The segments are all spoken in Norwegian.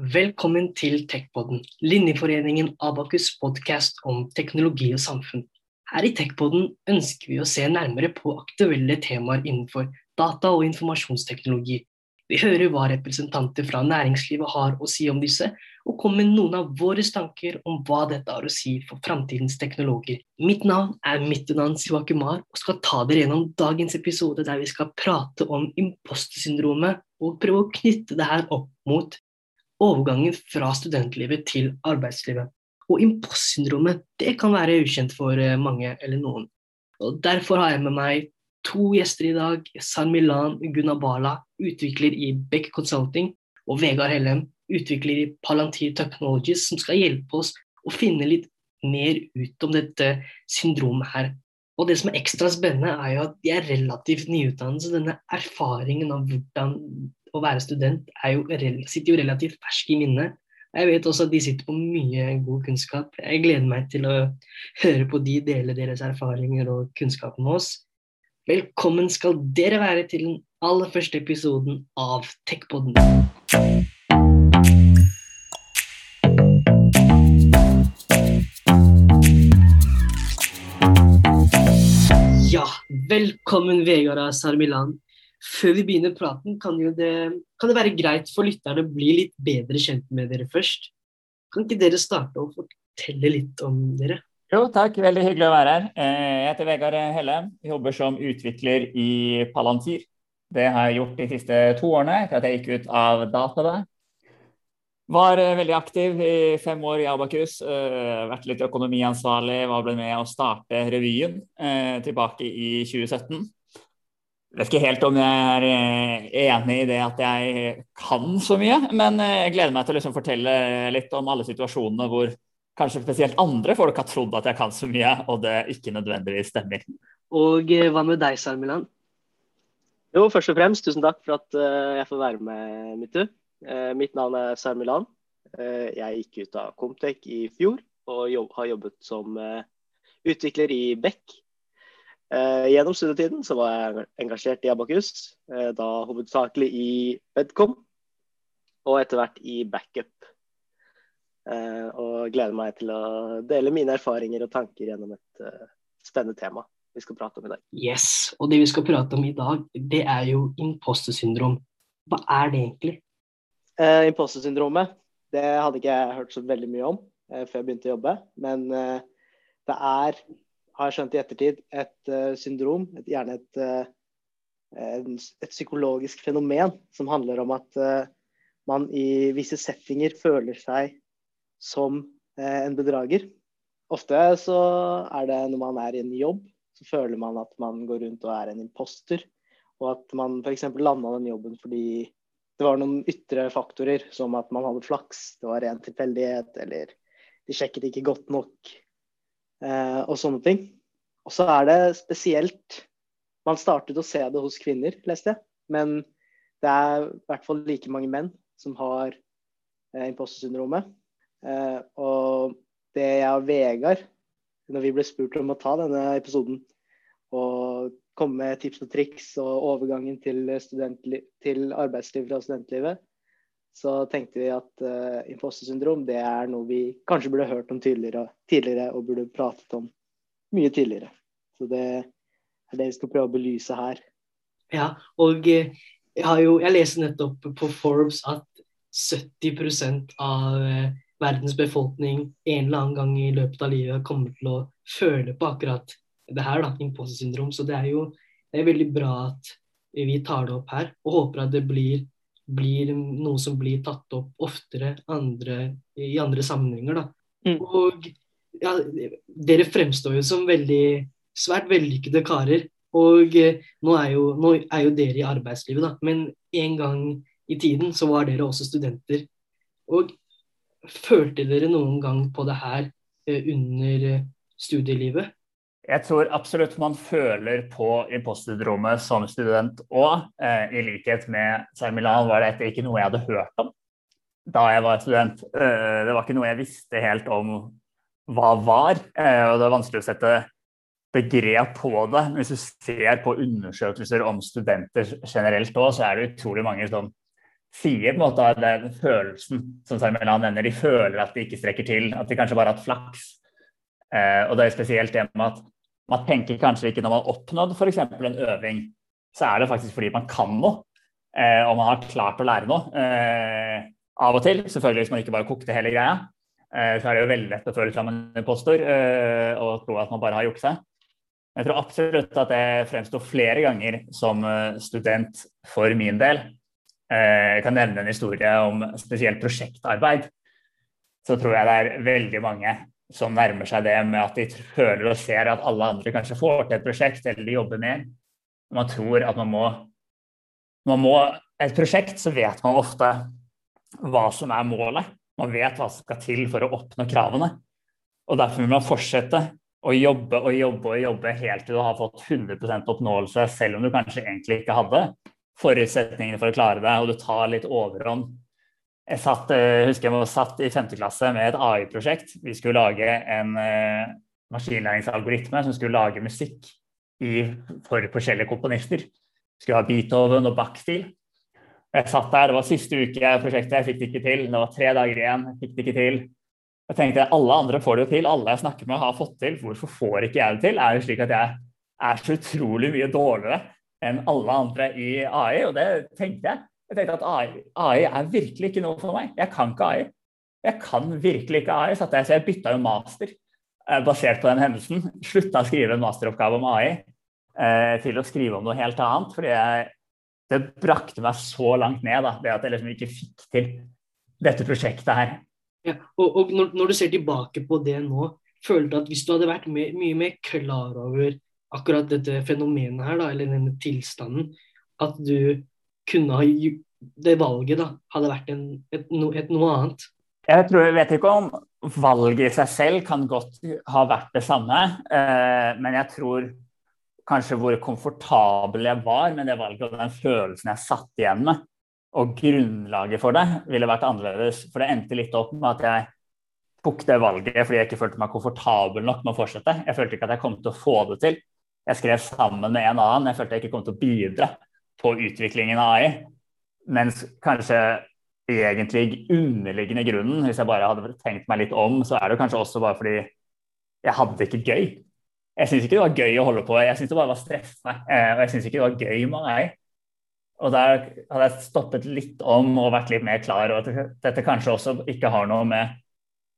Velkommen til Techpodden, Linjeforeningen Abakus podkast om teknologi og samfunn. Her i Techpodden ønsker vi å se nærmere på aktuelle temaer innenfor data- og informasjonsteknologi. Vi hører hva representanter fra næringslivet har å si om disse, og kommer med noen av våre tanker om hva dette har å si for framtidens teknologer. Mitt navn er Mittunan Siwakumar og skal ta dere gjennom dagens episode der vi skal prate om impostersyndromet og prøve å knytte det her opp mot overgangen fra studentlivet til arbeidslivet. Og impostersyndromet det kan være ukjent for eh, mange eller noen. Og Derfor har jeg med meg to gjester i dag. Sarmilan Gunabala, utvikler i Beck Consulting, og Vegard Hellem, utvikler i Palantir Technologies, som skal hjelpe oss å finne litt mer ut om dette syndromet her. Og det som er ekstra spennende, er jo at de er relativt nyutdannet, så denne erfaringen av hvordan å være student jo, sitter jo relativt fersk i minnet. Jeg vet også at de sitter på mye god kunnskap. Jeg gleder meg til å høre på de dele deres erfaringer og kunnskap med oss. Velkommen skal dere være til den aller første episoden av Techpodden. Ja, velkommen Vegard Sarmiland. Før vi begynner praten, kan, det, kan det være greit for lytterne å bli litt bedre kjent med dere først? Kan ikke dere starte å fortelle litt om dere? Jo, takk. Veldig hyggelig å være her. Eh, jeg heter Vegard Helle. Jobber som utvikler i Palantir. Det har jeg gjort de siste to årene etter at jeg gikk ut av data. Var eh, veldig aktiv i fem år i Abakus. Uh, vært litt økonomiansvarlig. Var ble med å starte revyen tilbake i 2017. Jeg vet ikke helt om jeg er eh, enig i det at jeg kan så mye, men eh, jeg gleder meg til å liksom fortelle litt om alle situasjonene hvor kanskje spesielt andre folk har trodd at jeg kan så mye, og det ikke nødvendigvis stemmer. Og eh, hva med deg, Sarmilan? Jo, først og fremst, tusen takk for at jeg får være med, Mittu. Mitt navn er Sarmilan. Jeg gikk ut av Comtec i fjor og har jobbet som utvikler i Beck gjennom studietiden så var jeg engasjert i Abakus, eh, da hovedsakelig i Bedcom, og etter hvert i backup. Eh, og gleder meg til å dele mine erfaringer og tanker gjennom et spennende tema vi skal prate om i dag. Yes, og det vi skal prate om i dag, det er jo imposter-syndrom. Hva er det egentlig? Eh, imposter-syndromet, det hadde ikke jeg hørt så veldig mye om eh, før jeg begynte å jobbe. Men eh, det er har jeg skjønt i ettertid, et uh, syndrom, et, gjerne et, uh, et, psykologisk fenomen som handler om at uh, man i visse settinger føler seg som en bedrager. Ofte så er det når man er i en jobb, så føler man at man går rundt og er en imposter. Og at man f.eks. landa den jobben fordi det var noen ytre faktorer, som at man hadde flaks, det var ren tilfeldighet, eller de sjekket ikke godt nok og sånne ting. Og så er det spesielt Man startet å se det hos kvinner, leste jeg. Men det er i hvert fall like mange menn som har eh, impostersyndromet. Eh, og det jeg og Vegard, når vi ble spurt om å ta denne episoden og komme med tips og triks og overgangen til, til arbeidsliv fra studentlivet, så tenkte vi at uh, impostersyndrom det er noe vi kanskje burde hørt om tidligere, tidligere og burde pratet om mye tidligere. Så det er det vi skal prøve å belyse her. Ja, og eh, jeg, har jo, jeg leser nettopp på Forbes at 70 av eh, verdens befolkning en eller annen gang i løpet av livet kommer til å føle på akkurat det her, da, imposter-syndrom. Så det er jo det er veldig bra at vi tar det opp her, og håper at det blir blir noe som blir tatt opp oftere andre, i andre sammenhenger. Da. Mm. Og ja, dere fremstår jo som veldig svært vellykkede karer. Og eh, nå er, jo, nå er, jo, dere i arbeidslivet, da. Men en gang i tiden så var dere også studenter. Og følte dere noen gang på det her eh, under eh, studielivet? Jeg tror absolutt man føler på impostsyndromet som student òg. Eh, I likhet med Sarmilan var dette ikke noe jeg hadde hørt om da jeg var student. Eh, det var ikke noe jeg visste helt om hva var. Eh, og det er vanskelig å sette begrep på det. Men hvis du ser på undersøkelser om studenter generelt òg, så er det utrolig mange som sier på en måte den følelsen som Sermilan nevner. De føler at de ikke strekker til, at de kanskje bare har hatt flaks. Eh, og det er spesielt det med at man tenker kanskje ikke når man har oppnådd f.eks. en øving, så er det faktisk fordi man kan noe. Eh, og man har klart å lære noe. Eh, av og til, selvfølgelig hvis man ikke bare kokte hele greia, eh, så er det jo veldig lett å føle seg som en impostor eh, og tro at man bare har seg. Jeg tror absolutt at det fremsto flere ganger som eh, student for min del. Jeg kan nevne en historie om spesielt prosjektarbeid. Så tror jeg det er veldig mange som nærmer seg det med at de føler og ser at alle andre kanskje får til et prosjekt eller de jobber mer. Man tror at man må, man må Et prosjekt så vet man ofte hva som er målet. Man vet hva som skal til for å oppnå kravene. Og Derfor vil man fortsette å jobbe og jobbe og jobbe helt til du har fått 100 oppnåelse, selv om du kanskje egentlig ikke hadde forutsetningene for å klare det, og du tar litt overhånd jeg satt, eh, husker jeg var satt i femte klasse med et AI-prosjekt. Vi skulle lage en uh, maskinlæringsalgoritme som skulle lage musikk i, for forskjellige komponister. Vi skulle ha Beethoven og Bach-stil. Jeg satt der, Det var siste uke prosjektet, jeg fikk det ikke til. Det var tre dager igjen, jeg fikk det ikke til. Jeg tenkte alle andre får det jo til, alle jeg snakker med har fått til. Hvorfor får ikke jeg det til? Er det slik at jeg er så utrolig mye dårligere enn alle andre i AI? Og det tenkte jeg. Jeg tenkte at AI, AI, er virkelig ikke noe for meg. Jeg kan ikke AI. Jeg kan virkelig ikke AI, så jeg bytta jo master eh, basert på den hendelsen. Slutta å skrive en masteroppgave om AI eh, til å skrive om noe helt annet. fordi jeg, det brakte meg så langt ned, da, det at jeg liksom ikke fikk til dette prosjektet her. Ja, og, og når, når, du ser tilbake på det nå, føler du at hvis du hadde vært mye, mye mer klar over akkurat dette fenomenet her, da, eller denne tilstanden, at du kunne ha det valget da, hadde vært en, et, et noe annet? Jeg, tror, jeg vet ikke om valget i seg selv kan godt ha vært det samme, eh, men jeg tror kanskje hvor komfortabel jeg var med det valget og den følelsen jeg satt igjen med, og grunnlaget for det, ville vært annerledes. For det endte litt opp med at jeg tok det valget fordi jeg ikke følte meg komfortabel nok med å fortsette. Jeg følte ikke at jeg kom til å få det til. Jeg skrev sammen med en annen. Jeg følte jeg ikke kom til å bidra på utviklingen av AI. Mens kanskje egentlig underliggende grunnen, hvis jeg bare hadde tenkt meg litt om, så er det kanskje også bare fordi jeg hadde det ikke gøy. Jeg syns ikke det var gøy å holde på, jeg syns det bare var stressende. Eh, og jeg syns ikke det var gøy med AI. Og der hadde jeg stoppet litt om og vært litt mer klar over at dette kanskje også ikke har noe med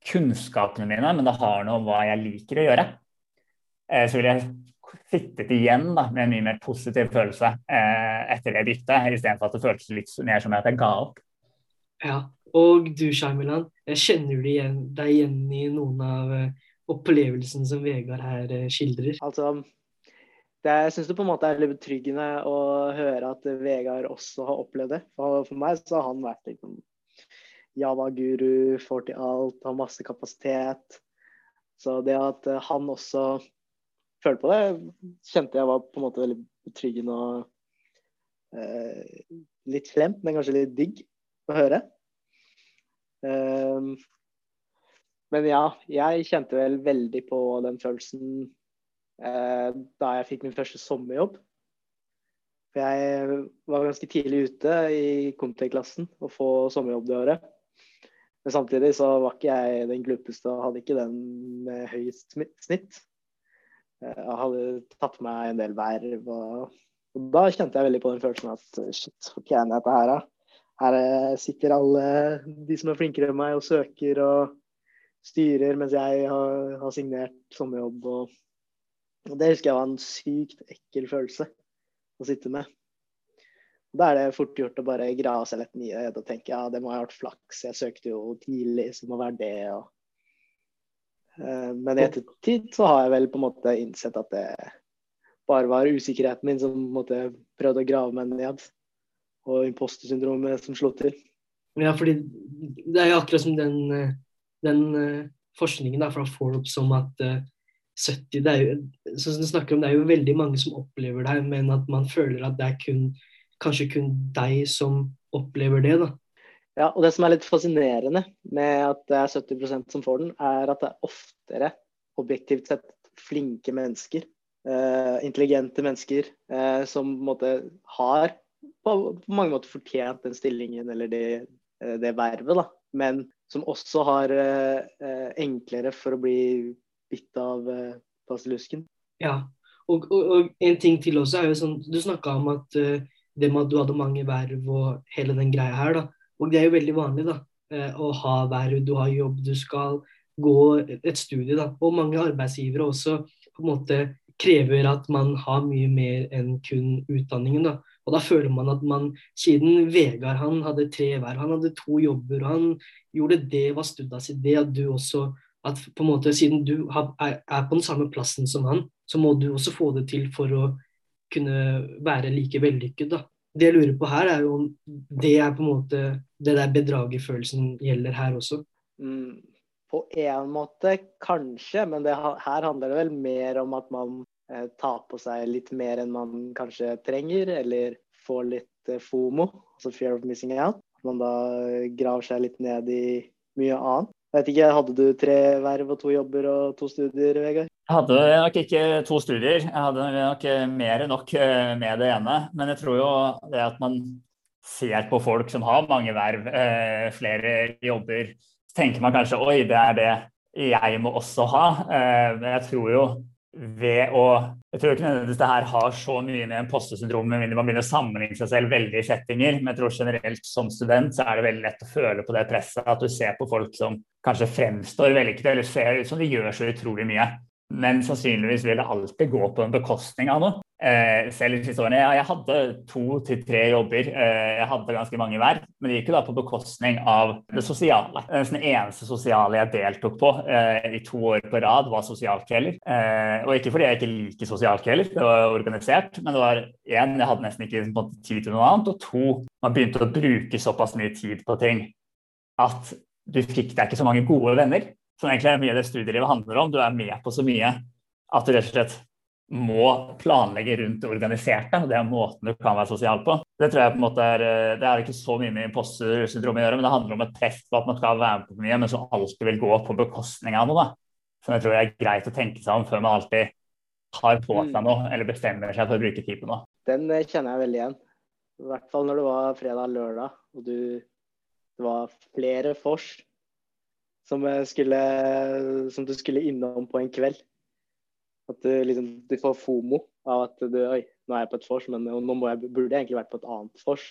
kunnskapene mine, men det har noe om hva jeg liker å gjøre. Eh, så vil jeg sittet igjen da, med en mye mer positiv følelse eh, etter det byttet, istedenfor at det føltes litt mer som at jeg ga opp. Ja, og du Sharmilan, kjenner du igjen, deg igjen i noen av eh, opplevelsene som Vegard her eh, skildrer? Altså, det, jeg syns det på en måte er litt betryggende å høre at Vegard også har opplevd det. For, for meg så har han vært liksom Java-guru, får til alt, har masse kapasitet. Så det at han også følte på det, kjente jeg var på en måte veldig betryggende og eh, litt slemt, men kanskje litt digg å høre. Um, men ja, jeg kjente vel veldig på den følelsen eh, da jeg fikk min første sommerjobb. For jeg var ganske tidlig ute i Comtec-klassen å få sommerjobb det året. Men samtidig så var ikke jeg den gluppeste og hadde ikke den med høyest snitt. Eh, jeg hadde tatt med meg en del verv. Og, og, da kjente jeg veldig på den følelsen at shit, fortjener jeg dette her, da? Her eh, sitter alle de som er flinkere enn meg og søker og styrer, mens jeg har, har signert sommerjobb. Og, og det husker jeg var en sykt ekkel følelse å sitte med. Da er det fort gjort å bare grave seg litt ned og tenke ja, det må ha vært flaks, jeg søkte jo tidlig, så det må være det. og men i ettertid så har jeg vel på en måte innsett at det bare var usikkerheten min som måtte prøvde å grave meg ned. Og impostersyndromet som slo til. Ja, fordi det er jo akkurat som den, eh, den eh, forskningen da, fra Forbes om at 70 det er jo, som du snakker om, det er jo veldig mange som opplever det, men at man føler at det er kun, kanskje kun deg som opplever det. da. Ja, og Det som er litt fascinerende med at det er 70% som får den, er at det er oftere objektivt sett flinke mennesker, Uh, intelligente mennesker, uh, som på en måte har på, på mange måter fortjent den stillingen eller det, uh, det vervet, da. Men som også har enklere for å bli bitt av uh, basillusken. Ja, og, og, og, en ting til også er jo sånn Du snakka om at det med at du hadde mange verv og hele den greia her, da. Og det er jo veldig vanlig, da. Uh, å ha verv, du har jobb, du skal gå et studie, da. Og mange arbeidsgivere også på en måte krever at man har mye mer enn kun utdanningen, da. Og da føler man at man Siden Vegard han hadde tre verv, han hadde to jobber, og han gjorde det, var studda sitt, det at du også at på en måte Siden du er, på den samme plassen som han, så må du også få det til for å kunne være like vellykket. da. Det jeg lurer på her, er jo om det er på en måte det der bedragerfølelsen gjelder her også. Mm, på en måte kanskje, men det, her handler det vel mer om at man eh, tar på seg litt mer enn man kanskje trenger, eller får litt eh, FOMO, altså fear of missing out. Man da graver seg litt ned i mye annet. Jeg vet ikke, Hadde du tre verv og to jobber og to studier, Vegard? Jeg hadde nok ikke to studier, jeg hadde nok mer enn nok eh, med det ene. Men jeg tror jo det at man ser på folk som har mange verv, eh, flere jobber, så tenker man kanskje oi, det er det jeg må også ha. Eh, men jeg tror jo ved å Jeg tror ikke nødvendigvis det her har så mye med impostersyndromet men man begynner å sammenligne seg selv veldig i settinger. Men jeg tror generelt som student så er det veldig lett å føle på det presset at du ser på folk som kanskje fremstår vellykkede eller ser ut som de gjør så utrolig mye. Men sannsynligvis vil det alltid gå på en bekostning av noe. Eh, selv de siste årene. Ja, jeg hadde to til tre jobber, eh, jeg hadde ganske mange hver. Men det gikk jo da på bekostning av det sosiale. Den eneste sosiale jeg deltok på eh, i to år på rad, var sosialkvelder. Eh, og ikke fordi jeg ikke liker sosialkvelder, det var organisert, men det var én, jeg hadde nesten ikke måte, tid til noe annet, og to, man begynte å bruke såpass mye tid på ting at du fikk deg ikke så mange gode venner. Som egentlig er mye av det studielivet handler om. Du er med på så mye at du rett og slett må planlegge rundt det organiserte. Det er måten du kan være sosial på. Det tror jeg på en måte er, eh, det er ikke så mye med impostersyndrom å gjøre, men det handler om et press på at man skal være med på mye, men som alltid vil gå på bekostning av noe. Da. Som jeg tror er greit å tenke seg om før man alltid tar på seg mm. noe eller bestemmer seg for å bruke tid på noe. Den eh, kjenner jeg veldig igjen. I hvert fall når det var fredag-lørdag og du, det var flere vors som, eh, som du skulle innom på en kveld. At du, liksom, du får fomo av at du Oi, nå er jeg på et vors, men nå jeg, burde jeg egentlig vært på et annet vors.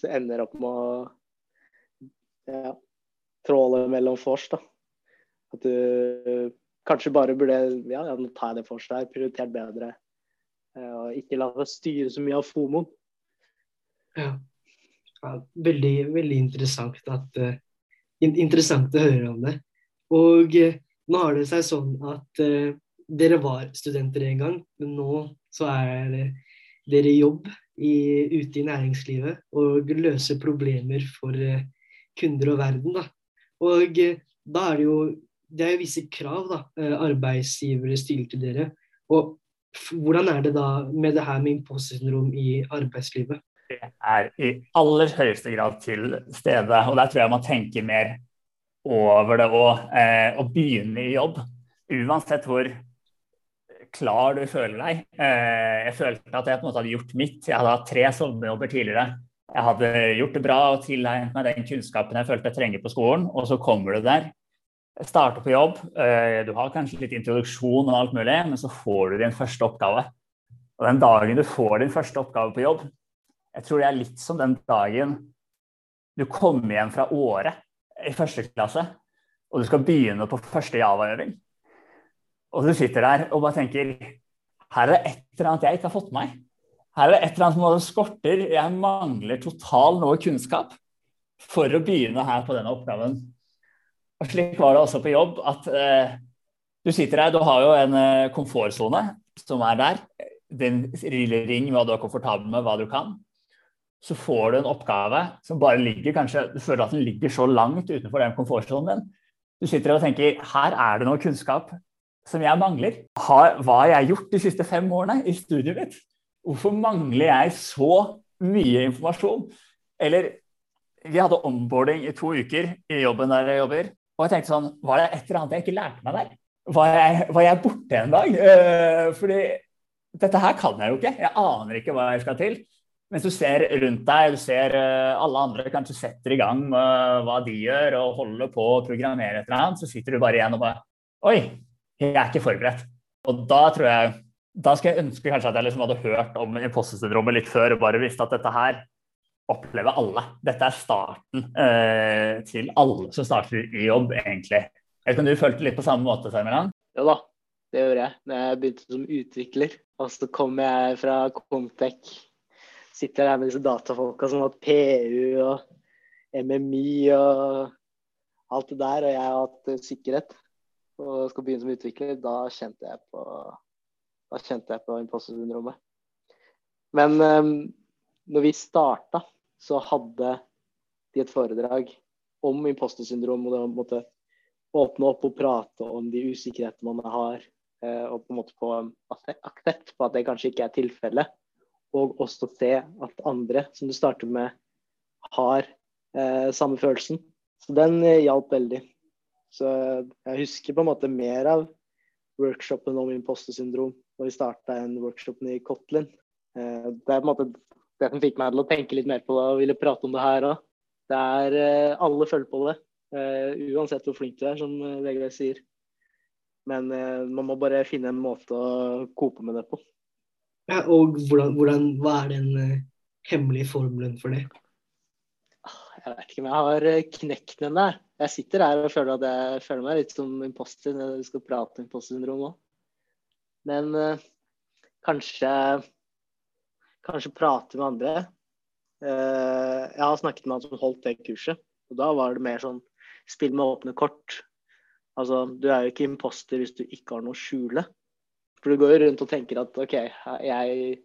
Så ender opp med å ja, tråle mellom vors, da. At du kanskje bare burde Ja, ja nå tar jeg det vorset her. Prioritert bedre. Eh, og ikke la deg styre så mye av fomoen. Ja. ja. veldig, veldig interessant at uh, Interessant å høre om det. Og uh, nå har det seg sånn at uh, dere var studenter en gang, men nå så er dere jobb i, ute i næringslivet og løser problemer for eh, kunder og verden. Da. Og eh, da er det jo det er jo visse krav da, eh, arbeidsgivere stiller til dere. Og hvordan er det da med det her med impostersyndrom i arbeidslivet? Det er i aller høyeste grad til stede, og der tror jeg man tenker mer over det òg. Eh, å begynne i jobb, uansett hvor klar du føler deg. Eh, jeg følte at jeg på en måte hadde gjort mitt. Jeg hadde hatt tre sommerjobber tidligere. Jeg hadde gjort det bra og tilegnet meg den kunnskapen jeg følte jeg trenger på skolen, og så kommer du der. Starter på jobb, eh, du har kanskje litt introduksjon og alt mulig, men så får du din første oppgave. Og den dagen du får din første oppgave på jobb, jeg tror det er litt som den dagen du kommer hjem fra Åre i første klasse, og du skal begynne på første Java-øving. Og du sitter der og bare tenker her er det et eller annet jeg ikke har fått med meg. Her er det et eller annet som skorter. Jeg mangler totalt noe kunnskap for å begynne her på denne oppgaven. Og Slik var det også på jobb. at eh, Du sitter her, du har jo en eh, komfortsone som er der. Den ring hva du er komfortabel med, hva du kan. Så får du en oppgave som bare ligger kanskje, du føler at den ligger så langt utenfor den komfortsonen din. Du sitter og tenker her er det noe kunnskap som jeg mangler. Har, hva har jeg gjort de siste fem årene i studiet mitt? Hvorfor mangler jeg så mye informasjon? Eller vi hadde onboarding i to uker i jobben der jeg jobber. Og jeg tenkte sånn Var det et eller annet jeg ikke lærte meg der? Var jeg, var jeg borte en dag? Uh, fordi dette her kan jeg jo ikke. Jeg aner ikke hva jeg skal til. Mens du ser rundt deg, du ser uh, alle andre kanskje setter i gang med hva de gjør og holder på å programmere et eller annet, så sitter du bare igjen og bare Oi, jeg er ikke forberedt. Og da tror jeg Da skal jeg ønske kanskje at jeg liksom hadde hørt om imposter litt før og bare visste at dette her opplever alle. Dette er starten eh, til alle som starter i jobb, egentlig. Jeg vet ikke om du følte litt på samme måte, Sarmilan? Jo da, det gjorde jeg. Da jeg begynte som utvikler, og så kom jeg fra Comtec sitter her med disse datafolka som har hatt PU og MMI og alt det der, og jeg har hatt sikkerhet og skal begynne som utvikler, da kjente jeg på da kjente jeg på imposter-syndromet. Men um, når vi starta, så hadde de et foredrag om imposter-syndrom. Og det måtte åpne opp og prate om de usikkerhetene man har, eh, og på en måte få aksept på at det kanskje ikke er tilfellet og også se at andre, som du starter med, har eh, samme følelsen. Så den eh, hjalp veldig. Så jeg husker på en måte mer av workshopen om impostersyndrom når vi starta en workshop i Kotlin. Eh, det er på en måte det som fikk meg til å tenke litt mer på det og ville prate om det her òg. Det er eh, Alle følger på det, eh, uansett hvor flink du er, som VGV sier. Men man må bare finne en måte å kope med det på. Ja, og hvordan, hvordan, hva er den hemmelige formelen for det? Jeg vet ikke om jeg har eh, knekt den der. Jeg sitter her og føler at jeg føler meg litt som imposter når vi skal prate om impostersyndrom òg. Men uh, kanskje kanskje prate med andre. Uh, jeg har snakket med han som holdt det kurset, og da var det mer sånn spill med åpne kort. Altså, du er jo ikke imposter hvis du ikke har noe å skjule. For du går jo rundt og tenker at OK, jeg,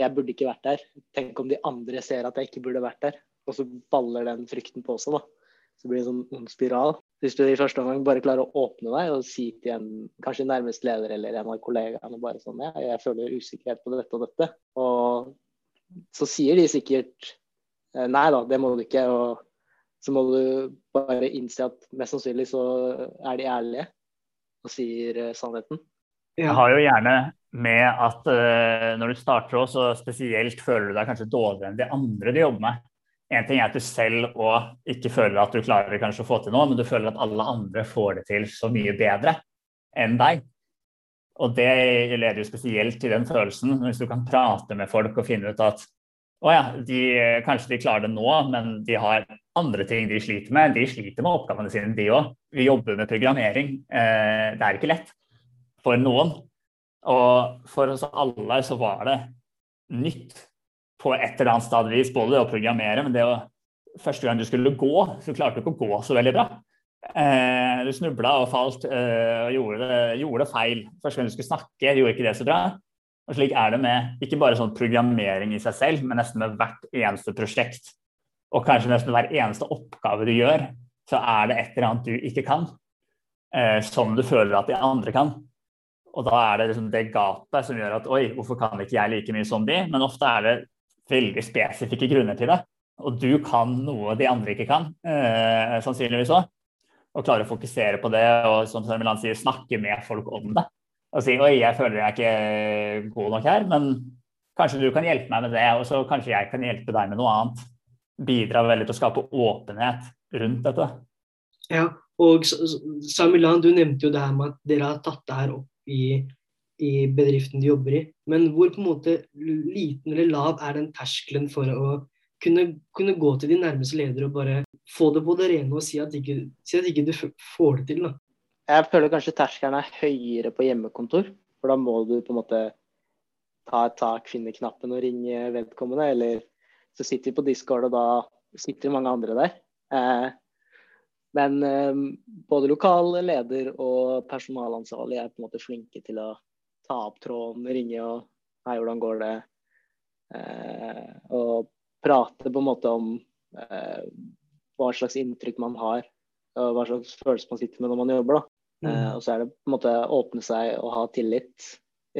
jeg burde ikke vært der. Tenk om de andre ser at jeg ikke burde vært der. Og så baller den frykten på seg. da. Så blir det en sånn ond spiral. Hvis du i første omgang bare klarer å åpne deg og si til en kanskje nærmest leder eller en av kollegaene bare sånn ja, jeg føler usikkerhet på dette og dette. Og så sier de sikkert eh, nei da, det må du ikke. Og så må du bare innse at mest sannsynlig så er de ærlige og sier eh, sannheten. Jeg har jo gjerne med at uh, når du starter òg, så spesielt føler du deg kanskje dårligere enn de andre du jobber med. En ting er at du selv òg ikke føler at du klarer kanskje å få til noe, men du føler at alle andre får det til så mye bedre enn deg. Og det leder jo spesielt til den følelsen, hvis du kan prate med folk og finne ut at å ja, de, kanskje de klarer det nå, men de har andre ting de sliter med. De sliter med oppgavene sine, de òg. Vi jobber med programmering. Eh, det er ikke lett for noen. Og for oss alle så var det nytt på et eller annet stad vis, både det å programmere, men det å Første gang du skulle gå, så klarte du ikke å gå så veldig bra. Eh, du snubla og falt eh, og gjorde gjorde feil. Første gang du skulle snakke, gjorde ikke det så bra. Og slik er det med ikke bare sånn programmering i seg selv, men nesten med hvert eneste prosjekt. Og kanskje nesten hver eneste oppgave du gjør, så er det et eller annet du ikke kan, eh, som du føler at de andre kan. Og da er det liksom det gapet som gjør at oi, hvorfor kan ikke jeg like mye som de? Men ofte er det veldig spesifikke grunner til det. Og du kan noe de andre ikke kan, eh, sannsynligvis òg. Og klare å fokusere på det og som Milan sier, snakke med folk om det. Og si oi, jeg føler jeg er ikke god nok her, men kanskje du kan hjelpe meg med det, og så kanskje jeg kan hjelpe deg med noe annet. Bidra veldig til å skape åpenhet rundt dette. Ja, og Samilan, du nevnte jo det her med at dere har tatt det her opp i, i bedriften de jobber i. Men hvor på en måte liten eller lav er den terskelen for å kunne, kunne gå til de nærmeste ledere og bare få det på det rene og si at ikke, si at ikke du får det til? da? Jeg føler kanskje terskelen er høyere på hjemmekontor. For da må du på en måte ta et tak, finne knappen og ringe vedkommende. Eller så sitter vi på Discord, og da sitter mange andre der. Eh, men eh, både lokal leder og personalansvarlig er på en måte flinke til å ta opp tråden, ringe og Hei, hvordan går det? Eh, og prate på en måte om eh, hva slags inntrykk man har, og hva slags følelse man sitter med når man jobber. da. Mm. Eh, og så er det på en måte åpne seg og ha tillit,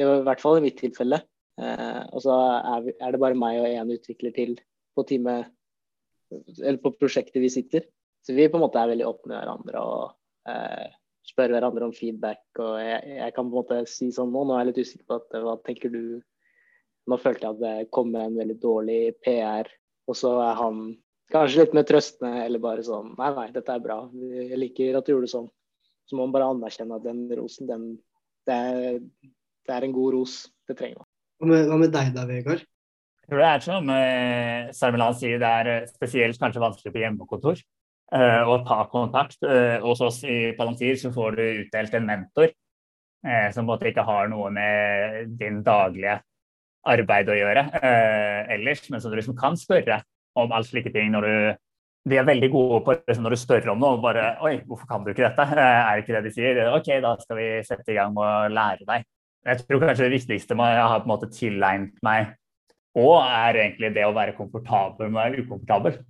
i hvert fall i mitt tilfelle. Eh, og så er, vi, er, det bare meg og én utvikler til på, time, eller på prosjektet vi sitter. Så vi på en måte er veldig åpne med hverandre og eh, spør hverandre om feedback. Og jeg, jeg, kan på en måte si sånn nå, nå er jeg litt usikker på at, hva tenker du Nå følte jeg at det kom med en veldig dårlig PR, og så er han kanskje litt mer trøstende eller bare sånn Nei, nei, dette er bra. Jeg liker at du gjorde det sånn. Så må man bare anerkjenne at den rosen, den, det, er, det er en god ros. Det trenger man. Hva med, hva med deg da, Vegard? Jeg tror det er som eh, Sarmelan sier, det er eh, spesielt kanskje vanskelig på hjemmekontor eh, å ta kontakt. Eh, hos oss i Palantir så får du utdelt en mentor eh, som på en måte ikke har noe med din daglige arbeid å gjøre ellers, men som du liksom kan spørre om alle slike ting når du de er veldig gode på det når du spør om noe. bare, Oi, hvorfor kan du ikke dette? Er det ikke det de sier? Ok, da skal vi sette i gang med å lære deg. Jeg tror kanskje det viktigste jeg har på en måte tilegnet meg og er egentlig det å være komfortabel med ukomfortabel.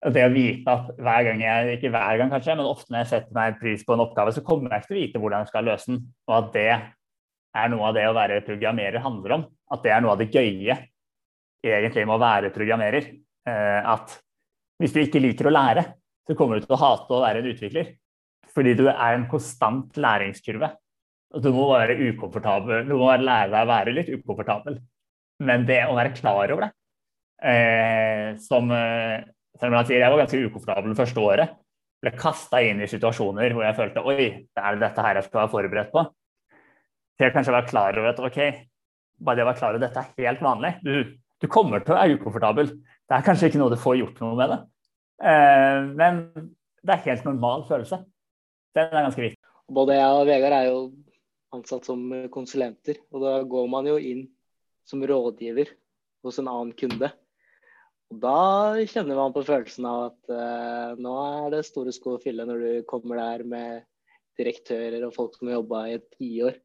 Det å vite at hver gang jeg, ikke hver gang kanskje, men ofte når jeg setter meg pris på en oppgave, så kommer jeg ikke til å vite hvordan jeg skal løse den. Og at det er noe av det å være programmerer handler om. At det er noe av det gøye egentlig med å være programmerer. Eh, at hvis du ikke liker å lære, så kommer du til å hate å være en utvikler. Fordi du er en konstant læringskurve. Du må være ukomfortabel. Du må lære deg å være litt ukomfortabel. Men det å være klar over det eh, om eh, sier, jeg var ganske ukomfortabel det første året. Ble kasta inn i situasjoner hvor jeg følte oi, det er dette her jeg skal være forberedt på. Til kanskje være klar over at ok, bare det å være klar over dette er helt vanlig. Du, du kommer til å være ukomfortabel. Det er kanskje ikke noe du får gjort noe med det. Eh, men det er helt normal følelse. Den er ganske viktig. Både jeg og Vegard er jo ansatt som konsulenter, og da går man jo inn som rådgiver hos en annen kunde. Og da kjenner man på følelsen av at uh, nå er det store sko å fylle når du kommer der med direktører og folk som har jobba i et tiår.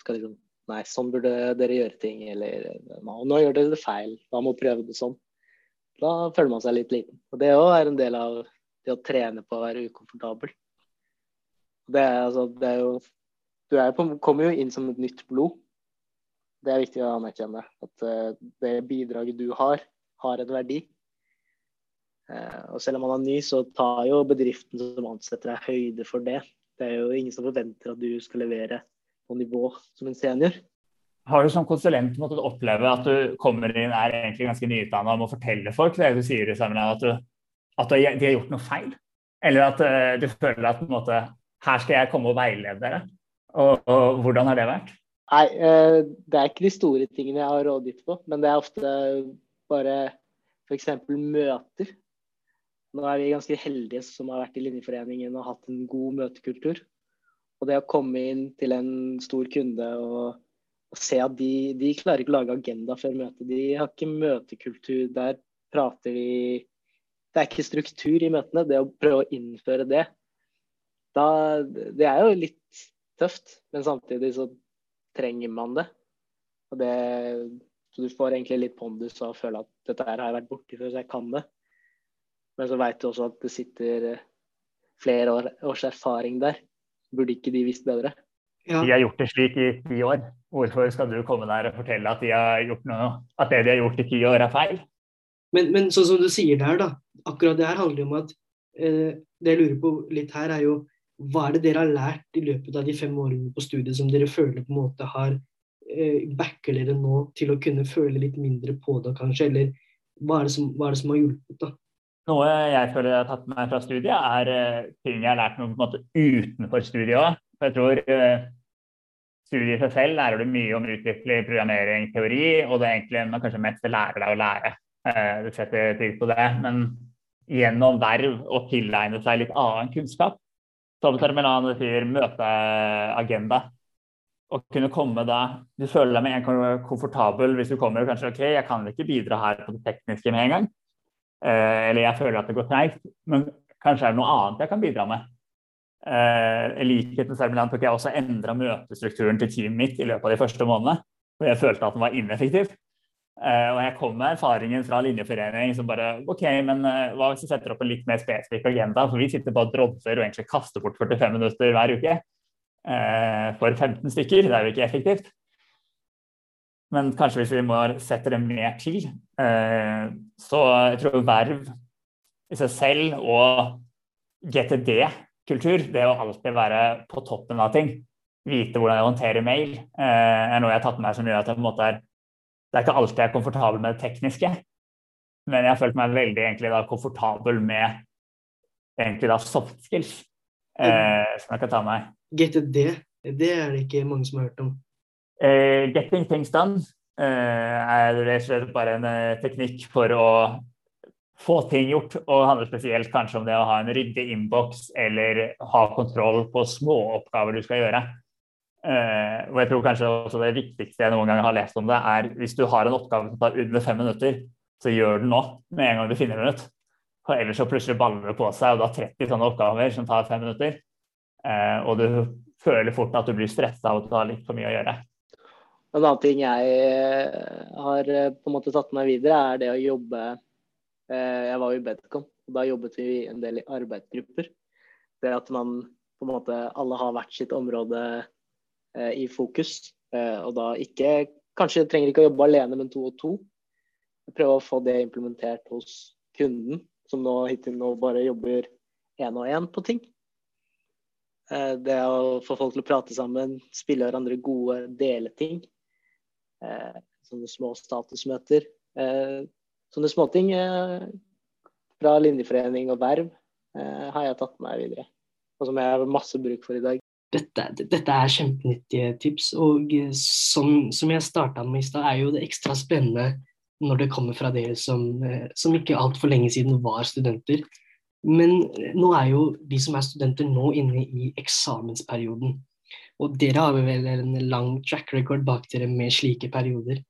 Skal liksom Nei, sånn burde dere gjøre ting. Eller nå, nå gjør dere det feil. Da må prøve det sånn. Da føler man seg litt liten. Og det òg er en del av det å trene på å være ukomfortabel. Det er, altså, det er jo Du er på, kommer jo inn som et nytt blod. Det er viktig å anerkjenne. At uh, det bidraget du har, har en verdi. Uh, og selv om man er ny, så tar jo bedriften som ansetter deg høyde for det. Det er jo ingen som forventer at du skal levere på nivå som en senior. Har du som konsulent måttet oppleve at du kommer inn er egentlig ganske nyutdanna og må fortelle folk det du sier i at, du, at de har gjort noe feil? Eller at uh, du føler at måte, her skal jeg komme og veilede dere? Og, og hvordan har det vært? Nei, eh, det er ikke de store tingene jeg har rådgitt på, men det er ofte bare f.eks. møter. Nå er vi ganske heldige som har vært i Linjeforeningen og hatt en god møtekultur. Og det å komme inn til en stor kunde og, og se at de, de klarer ikke å lage agenda før møtet. De har ikke møtekultur. Der prater vi Det er ikke struktur i møtene. Det å prøve å innføre det, da, det er jo litt tøft. Men samtidig så trenger man det. Og det så du får egentlig litt pondus og føler at dette her har jeg vært borti før, så jeg kan det. Men så veit du også at det sitter eh, flere år, års erfaring der. Burde ikke de visst bedre? Ja. De har gjort det slik i ti år. Hvorfor skal du komme der og fortelle at, de har gjort noe, at det de har gjort i ti år, er feil? Men, men sånn som du sier der, da. Akkurat det her handler om at eh, Det jeg lurer på litt her, er jo hva er det dere har lært i løpet av de fem årene på studiet som dere føler på en måte har backer dere nå til å kunne føle litt mindre på det, kanskje? Eller hva er det som, er det som har hjulpet? da? Noe jeg føler jeg har tatt med fra studiet, er uh, ting jeg har lært noe på en måte utenfor studiet òg. Jeg tror uh, studiet i seg selv lærer du mye om utvikling, programmering, teori, og det er egentlig man kanskje mest lærer deg å lære. Du setter pris på det. Men gjennom verv å tilegne seg litt annen kunnskap, som Terminal sier, møteagenda. Å kunne komme da Du føler deg med en gang komfortabel hvis du kommer og kanskje OK, jeg kan ikke bidra her på det tekniske med en gang. Eh, eller jeg føler at det går treigt, men kanskje er det noe annet jeg kan bidra med. Eh, I likhet med Sermiland tok jeg også endra møtestrukturen til teamet mitt i løpet av de første månedene. For jeg følte at den var ineffektiv. Eh, og jeg kom med erfaringen fra linjeforening som bare OK, men uh, hva hvis vi setter opp en litt mer spesifikk agenda? For vi sitter bare og drodser og egentlig kaster bort 45 minutter hver uke for 15 stykker. Det er jo ikke effektivt. Men kanskje hvis vi må sette det mer til. så jeg tror verv i seg selv og GTD-kultur, det å alltid være på toppen av ting, vite hvordan jeg håndterer mail, er noe jeg har tatt med meg som gjør at jeg på en måte er Det er ikke alltid jeg er komfortabel med det tekniske, men jeg har følt meg veldig egentlig da komfortabel med egentlig da soft skills eh, som jeg kan ta med meg. GTD, det er det ikke mange som har hørt om. Eh, getting things done eh, er rett og slett bare en eh, teknikk for å få ting gjort, og handler spesielt kanskje om det å ha en ryddig innboks eller ha kontroll på småoppgaver du skal gjøre. Uh, og jeg tror kanskje også Det viktigste jeg noen gang har lest om det, er hvis du har en oppgave som tar under fem minutter, så gjør den nå med en gang du finner den ut. For ellers så plutselig baller det på seg, og du har 30 sånne oppgaver som tar fem minutter. Uh, og du føler fort at du blir stressa av at du har litt for mye å gjøre. En annen ting jeg har på en måte tatt med videre, er det å jobbe Eh, jeg var jo i Bedcom, og da jobbet vi en del i arbeidsgrupper. Det at man på en måte alle har hvert sitt område eh, i fokus, eh, og da ikke Kanskje trenger ikke å jobbe alene, men to og to. Prøve å få det implementert hos kunden, som nå hittil nå bare jobber én og én på ting. Det å få folk til å prate sammen, spille hverandre gode, dele ting. Sånne små statusmøter. Sånne småting eh, fra linjeforening og verv eh, har jeg tatt med meg videre. Og som jeg har masse bruk for i dag. Dette, dette er kjempenyttige tips. Og eh, som, som jeg starta med i stad, er jo det ekstra spennende når det kommer fra dere som, som ikke altfor lenge siden var studenter. Men nå er jo de som er studenter nå inne i eksamensperioden. Og dere har vel en lang track record bak dere med slike perioder.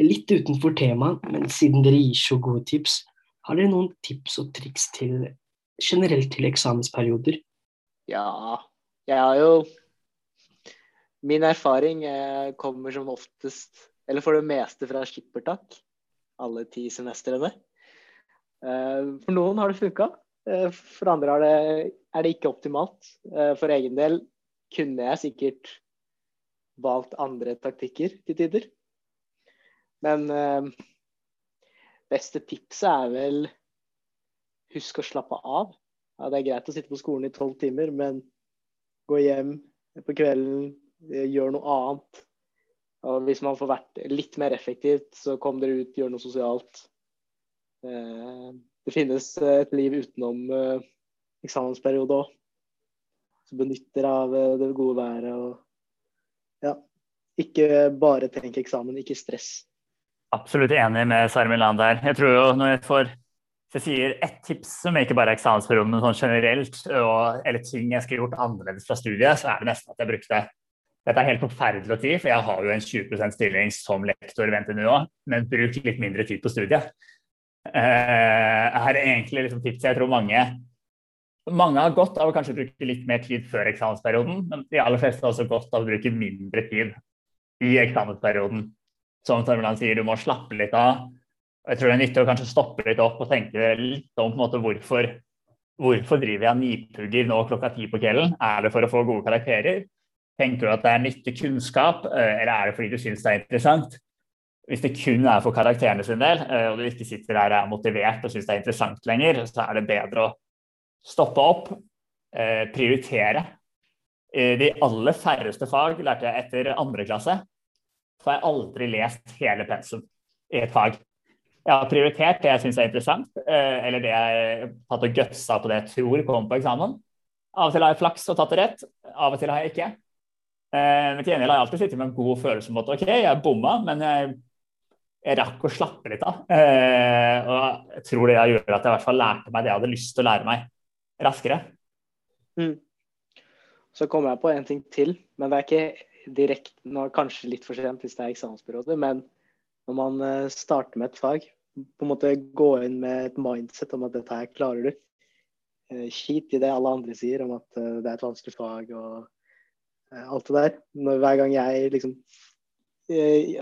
Litt utenfor temaet, men siden dere gir så gode tips, har dere noen tips og triks til generelt til eksamensperioder? Ja, jeg har jo Min erfaring eh, kommer som oftest, eller for det meste, fra skippertak. Alle ti semestrene. Eh, for noen har det funka. Eh, for andre det, er det ikke optimalt. For egen del kunne jeg sikkert valgt andre taktikker til tider. Men eh, beste tipset er vel husk å slappe av. Ja, det er greit å sitte på skolen i tolv timer, men gå hjem på kvelden, eh, gjør noe annet. Og hvis man får vært litt mer effektivt, så kom dere ut, gjør noe sosialt. Eh, det finnes et liv utenom uh, eksamensperiode òg. Som benytter av uh, det gode været og ja. Ikke bare tenk eksamen, ikke stress absolutt enig med Sarmiland der. Jeg tror jo når jeg får jeg sier ett tips som ikke bare er eksamensperioden, men sånn generelt, og, eller ting jeg skulle gjort annerledes fra studiet, så er det nesten at jeg brukte Dette er helt forferdelig å si, for jeg har jo en 20% stilling som lektor ved NTNU òg, men bruk litt mindre tid på studiet. Her er egentlig liksom tipset jeg tror mange mange har godt av å kanskje bruke litt mer tid før eksamensperioden, men de aller fleste har også godt av å bruke mindre tid i eksamensperioden som Tormeland sier, du må slappe litt av. Jeg tror det er nyttig å kanskje stoppe litt opp og tenke litt om på en måte, hvorfor, hvorfor driver jeg nipugger nå klokka ti på kvelden? Er det for å få gode karakterer? Tenker du at det er nyttig kunnskap, eh, eller er det fordi du syns det er interessant? Hvis det kun er for karakterene sin del, eh, og du ikke sitter der og er motivert og syns det er interessant lenger, så er det bedre å stoppe opp, eh, prioritere. De aller færreste fag lærte jeg etter andre klasse så har jeg aldri lest hele pensum i et fag. Jeg har prioritert det jeg syns er interessant, eh, eller det jeg tatt og gutsa på det jeg tror kommer på eksamen. Av og til har jeg flaks og tatt det rett, av og til har jeg ikke. Men til gjengjeld har jeg alltid sittet med en god følelse om at OK, jeg bomma, men jeg, jeg rakk å slappe litt av. Eh, og jeg tror det gjorde at jeg i hvert fall lærte meg det jeg hadde lyst til å lære meg, raskere. Mm. Så kommer jeg på en ting til, men det er ikke direkte Kanskje litt for sent hvis det er eksamensperiode, men når man eh, starter med et fag, på en måte gå inn med et mindset om at dette her klarer du. Eh, skit i det alle andre sier om at eh, det er et vanskelig fag og alt det der. Når, hver gang jeg liksom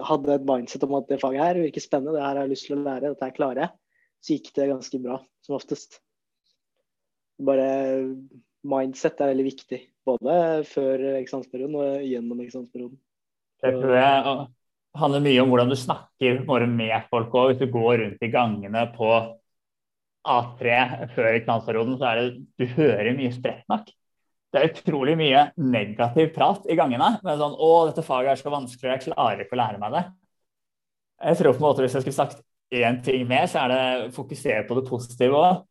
hadde et mindset om at det faget her virker spennende, det her har jeg lyst til å lære, dette her klarer jeg, så gikk det ganske bra, som oftest. Bare mindset er veldig viktig. Både før eksamensperioden og gjennom eksamensperioden. Det tror jeg handler mye om hvordan du snakker med folk òg. Hvis du går rundt i gangene på A3 før eksamensperioden, så er det du hører mye sprettsnakk. Det er utrolig mye negativ prat i gangene. Med sånn 'Å, dette faget er så vanskelig, jeg klarer ikke å lære meg det'. Jeg tror på en måte Hvis jeg skulle sagt én ting mer, så er det fokusere på det positive òg.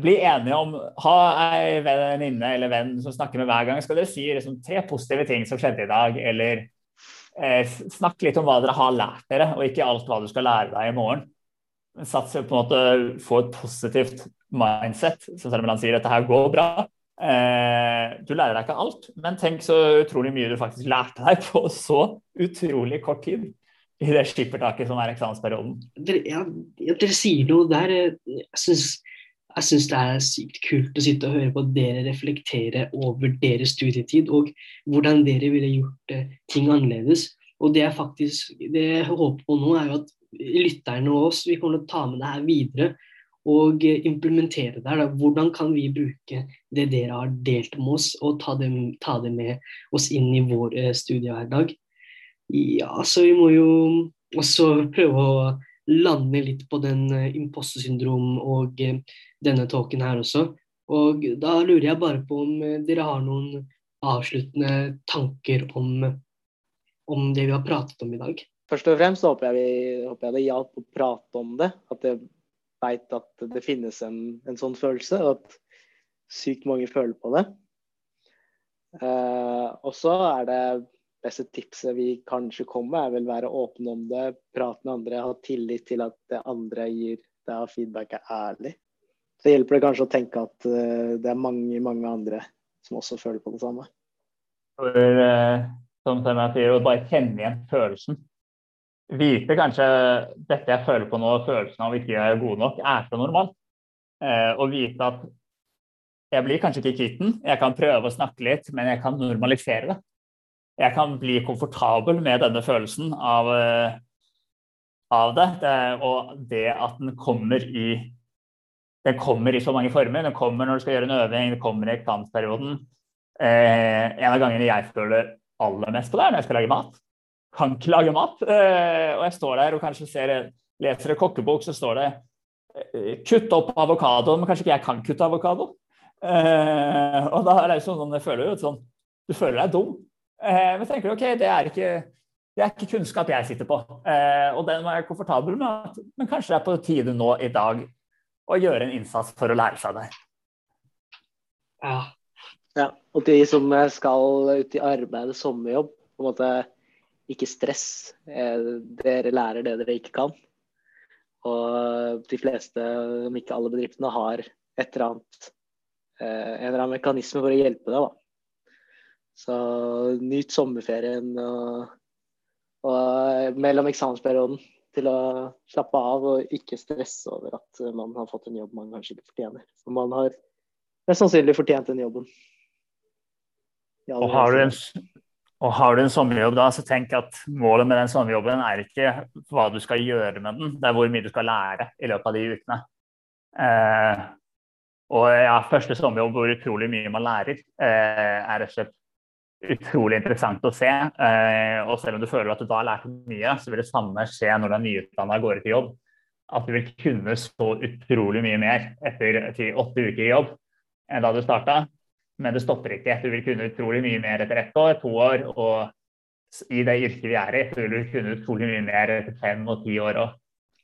Bli enige om Ha ei venninne eller venn som snakker med hver gang. Skal dere si liksom, tre positive ting som skjedde i dag, eller eh, snakk litt om hva dere har lært dere, og ikke alt hva du skal lære deg i morgen. Sats på en måte få et positivt mindset, som selv om han sier at dette her går bra. Eh, du lærer deg ikke alt, men tenk så utrolig mye du faktisk lærte deg på så utrolig kort tid i det skippertaket som er eksamensperioden. Dere, ja, dere sier noe der. Syns, jeg syns det er sykt kult å sitte og høre på dere reflektere over deres studietid og hvordan dere ville gjort eh, ting annerledes. Og det jeg faktisk det jeg håper på nå, er jo at lytterne og oss vi kommer til å ta med det her videre og implementere det. Da. Hvordan kan vi bruke det dere har delt med oss, og ta det, ta det med oss inn i vår eh, studiehverdag? Ja, så vi må jo også prøve å lande litt på den uh, og uh, denne talken her også. Og da lurer jeg bare på om dere har noen avsluttende tanker om, om det vi har pratet om i dag. Først og fremst håper jeg, vi, håper jeg det hjalp å prate om det. At jeg veit at det finnes en, en, sånn følelse, og at sykt mange føler på det. og så er det beste tipset vi kanskje kommer med, er vel være åpne om det, prate med andre, ha tillit til at det andre gir deg av feedback, er ærlig. Så hjelper det kanskje å tenke at uh, det er mange, mange andre som også føler på det samme. For, uh, som jeg sier, å bare kjenne igjen følelsen. Vite kanskje dette jeg føler på nå, følelsen av ikke jeg er god nok, er så normalt. Eh, å vite at jeg blir kanskje ikke kvitt den, jeg kan prøve å snakke litt, men jeg kan normalisere det jeg kan bli komfortabel med denne følelsen av, eh, av det, det. Og det at den kommer i den kommer i så mange former. Den kommer når du skal gjøre en øving, den kommer i eksamensperioden. Eh, en av gangene jeg føler aller mest på det, er når jeg skal lage mat. Kan ikke lage mat. Eh, og jeg står der og kanskje ser, leser en kokkebok, så står det eh, 'kutt opp avokado', men kanskje ikke jeg kan kutte avokado. Eh, og da er det sånn, jeg føler jo sånn Du føler deg dum. Eh, men tenker du ok, det er, ikke, det er ikke kunnskap jeg sitter på. Eh, og den var jeg komfortabel med. At, men kanskje det er på tide nå i dag å gjøre en innsats for å lære seg det. Ja. ja. Og de som skal ut i arbeid eller sommerjobb, på en måte ikke stress. Eh, dere lærer det dere ikke kan. Og de fleste, om ikke alle bedriftene, har et eller annet, en eller annen mekanisme for å hjelpe deg. da. Så nyt sommerferien og, og mellom eksamensperioden til å slappe av og ikke stresse over at man har fått en jobb man kanskje ikke fortjener. For man har mest sannsynlig fortjent den jobben. Og har, du en, og har du en sommerjobb da, så tenk at målet med den sommerjobben er ikke hva du skal gjøre med den, det er hvor mye du skal lære i løpet av de ukene. Eh, og ja, første sommerjobb hvor utrolig mye man lærer, eh, er rett og slett utrolig interessant å se. Eh, og selv om du føler at du da har lært mye, så vil det samme skje når du er nyutdanna og går ut i jobb. At du vil kunne så utrolig mye mer etter åtte uker i jobb enn da du starta. Men det stopper ikke. Du vil kunne utrolig mye mer etter ett år, to år. Og i det yrket vi er i, så vil du kunne utrolig mye mer etter fem og ti år òg.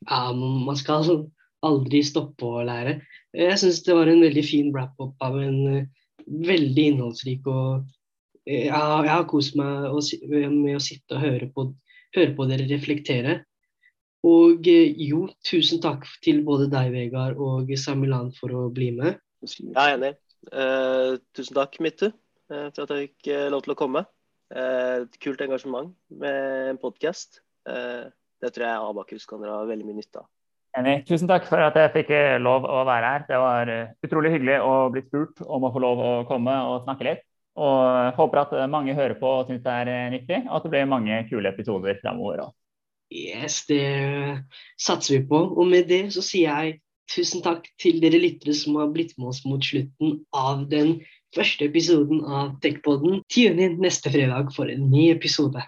Ja, man skal aldri stoppe å lære. Jeg syns det var en veldig fin wrap-up av en eh, veldig innholdsrik og jeg har, jeg har kost meg med å sitte og høre på, høre på, dere reflektere. Og eh, jo, tusen takk til både deg, Vegard, og Samilan for å bli med. Jeg er enig. Eh, tusen takk, Mitte eh, for at jeg fikk eh, lov til å komme. Eh, kult engasjement med en podkast. Eh, det tror jeg Abakus kan dra veldig mye nytte av. Enig. Tusen takk for at jeg fikk lov å være her. Det var utrolig hyggelig å bli spurt om å få lov å komme og snakke litt. Og håper at mange hører på og syns det er nyttig, og at det blir mange kule episoder framover òg. Yes, det satser vi på. Og med det så sier jeg tusen takk til dere lyttere som har blitt med oss mot slutten av den første episoden av Techpoden. Tune inn neste fredag for en ny episode.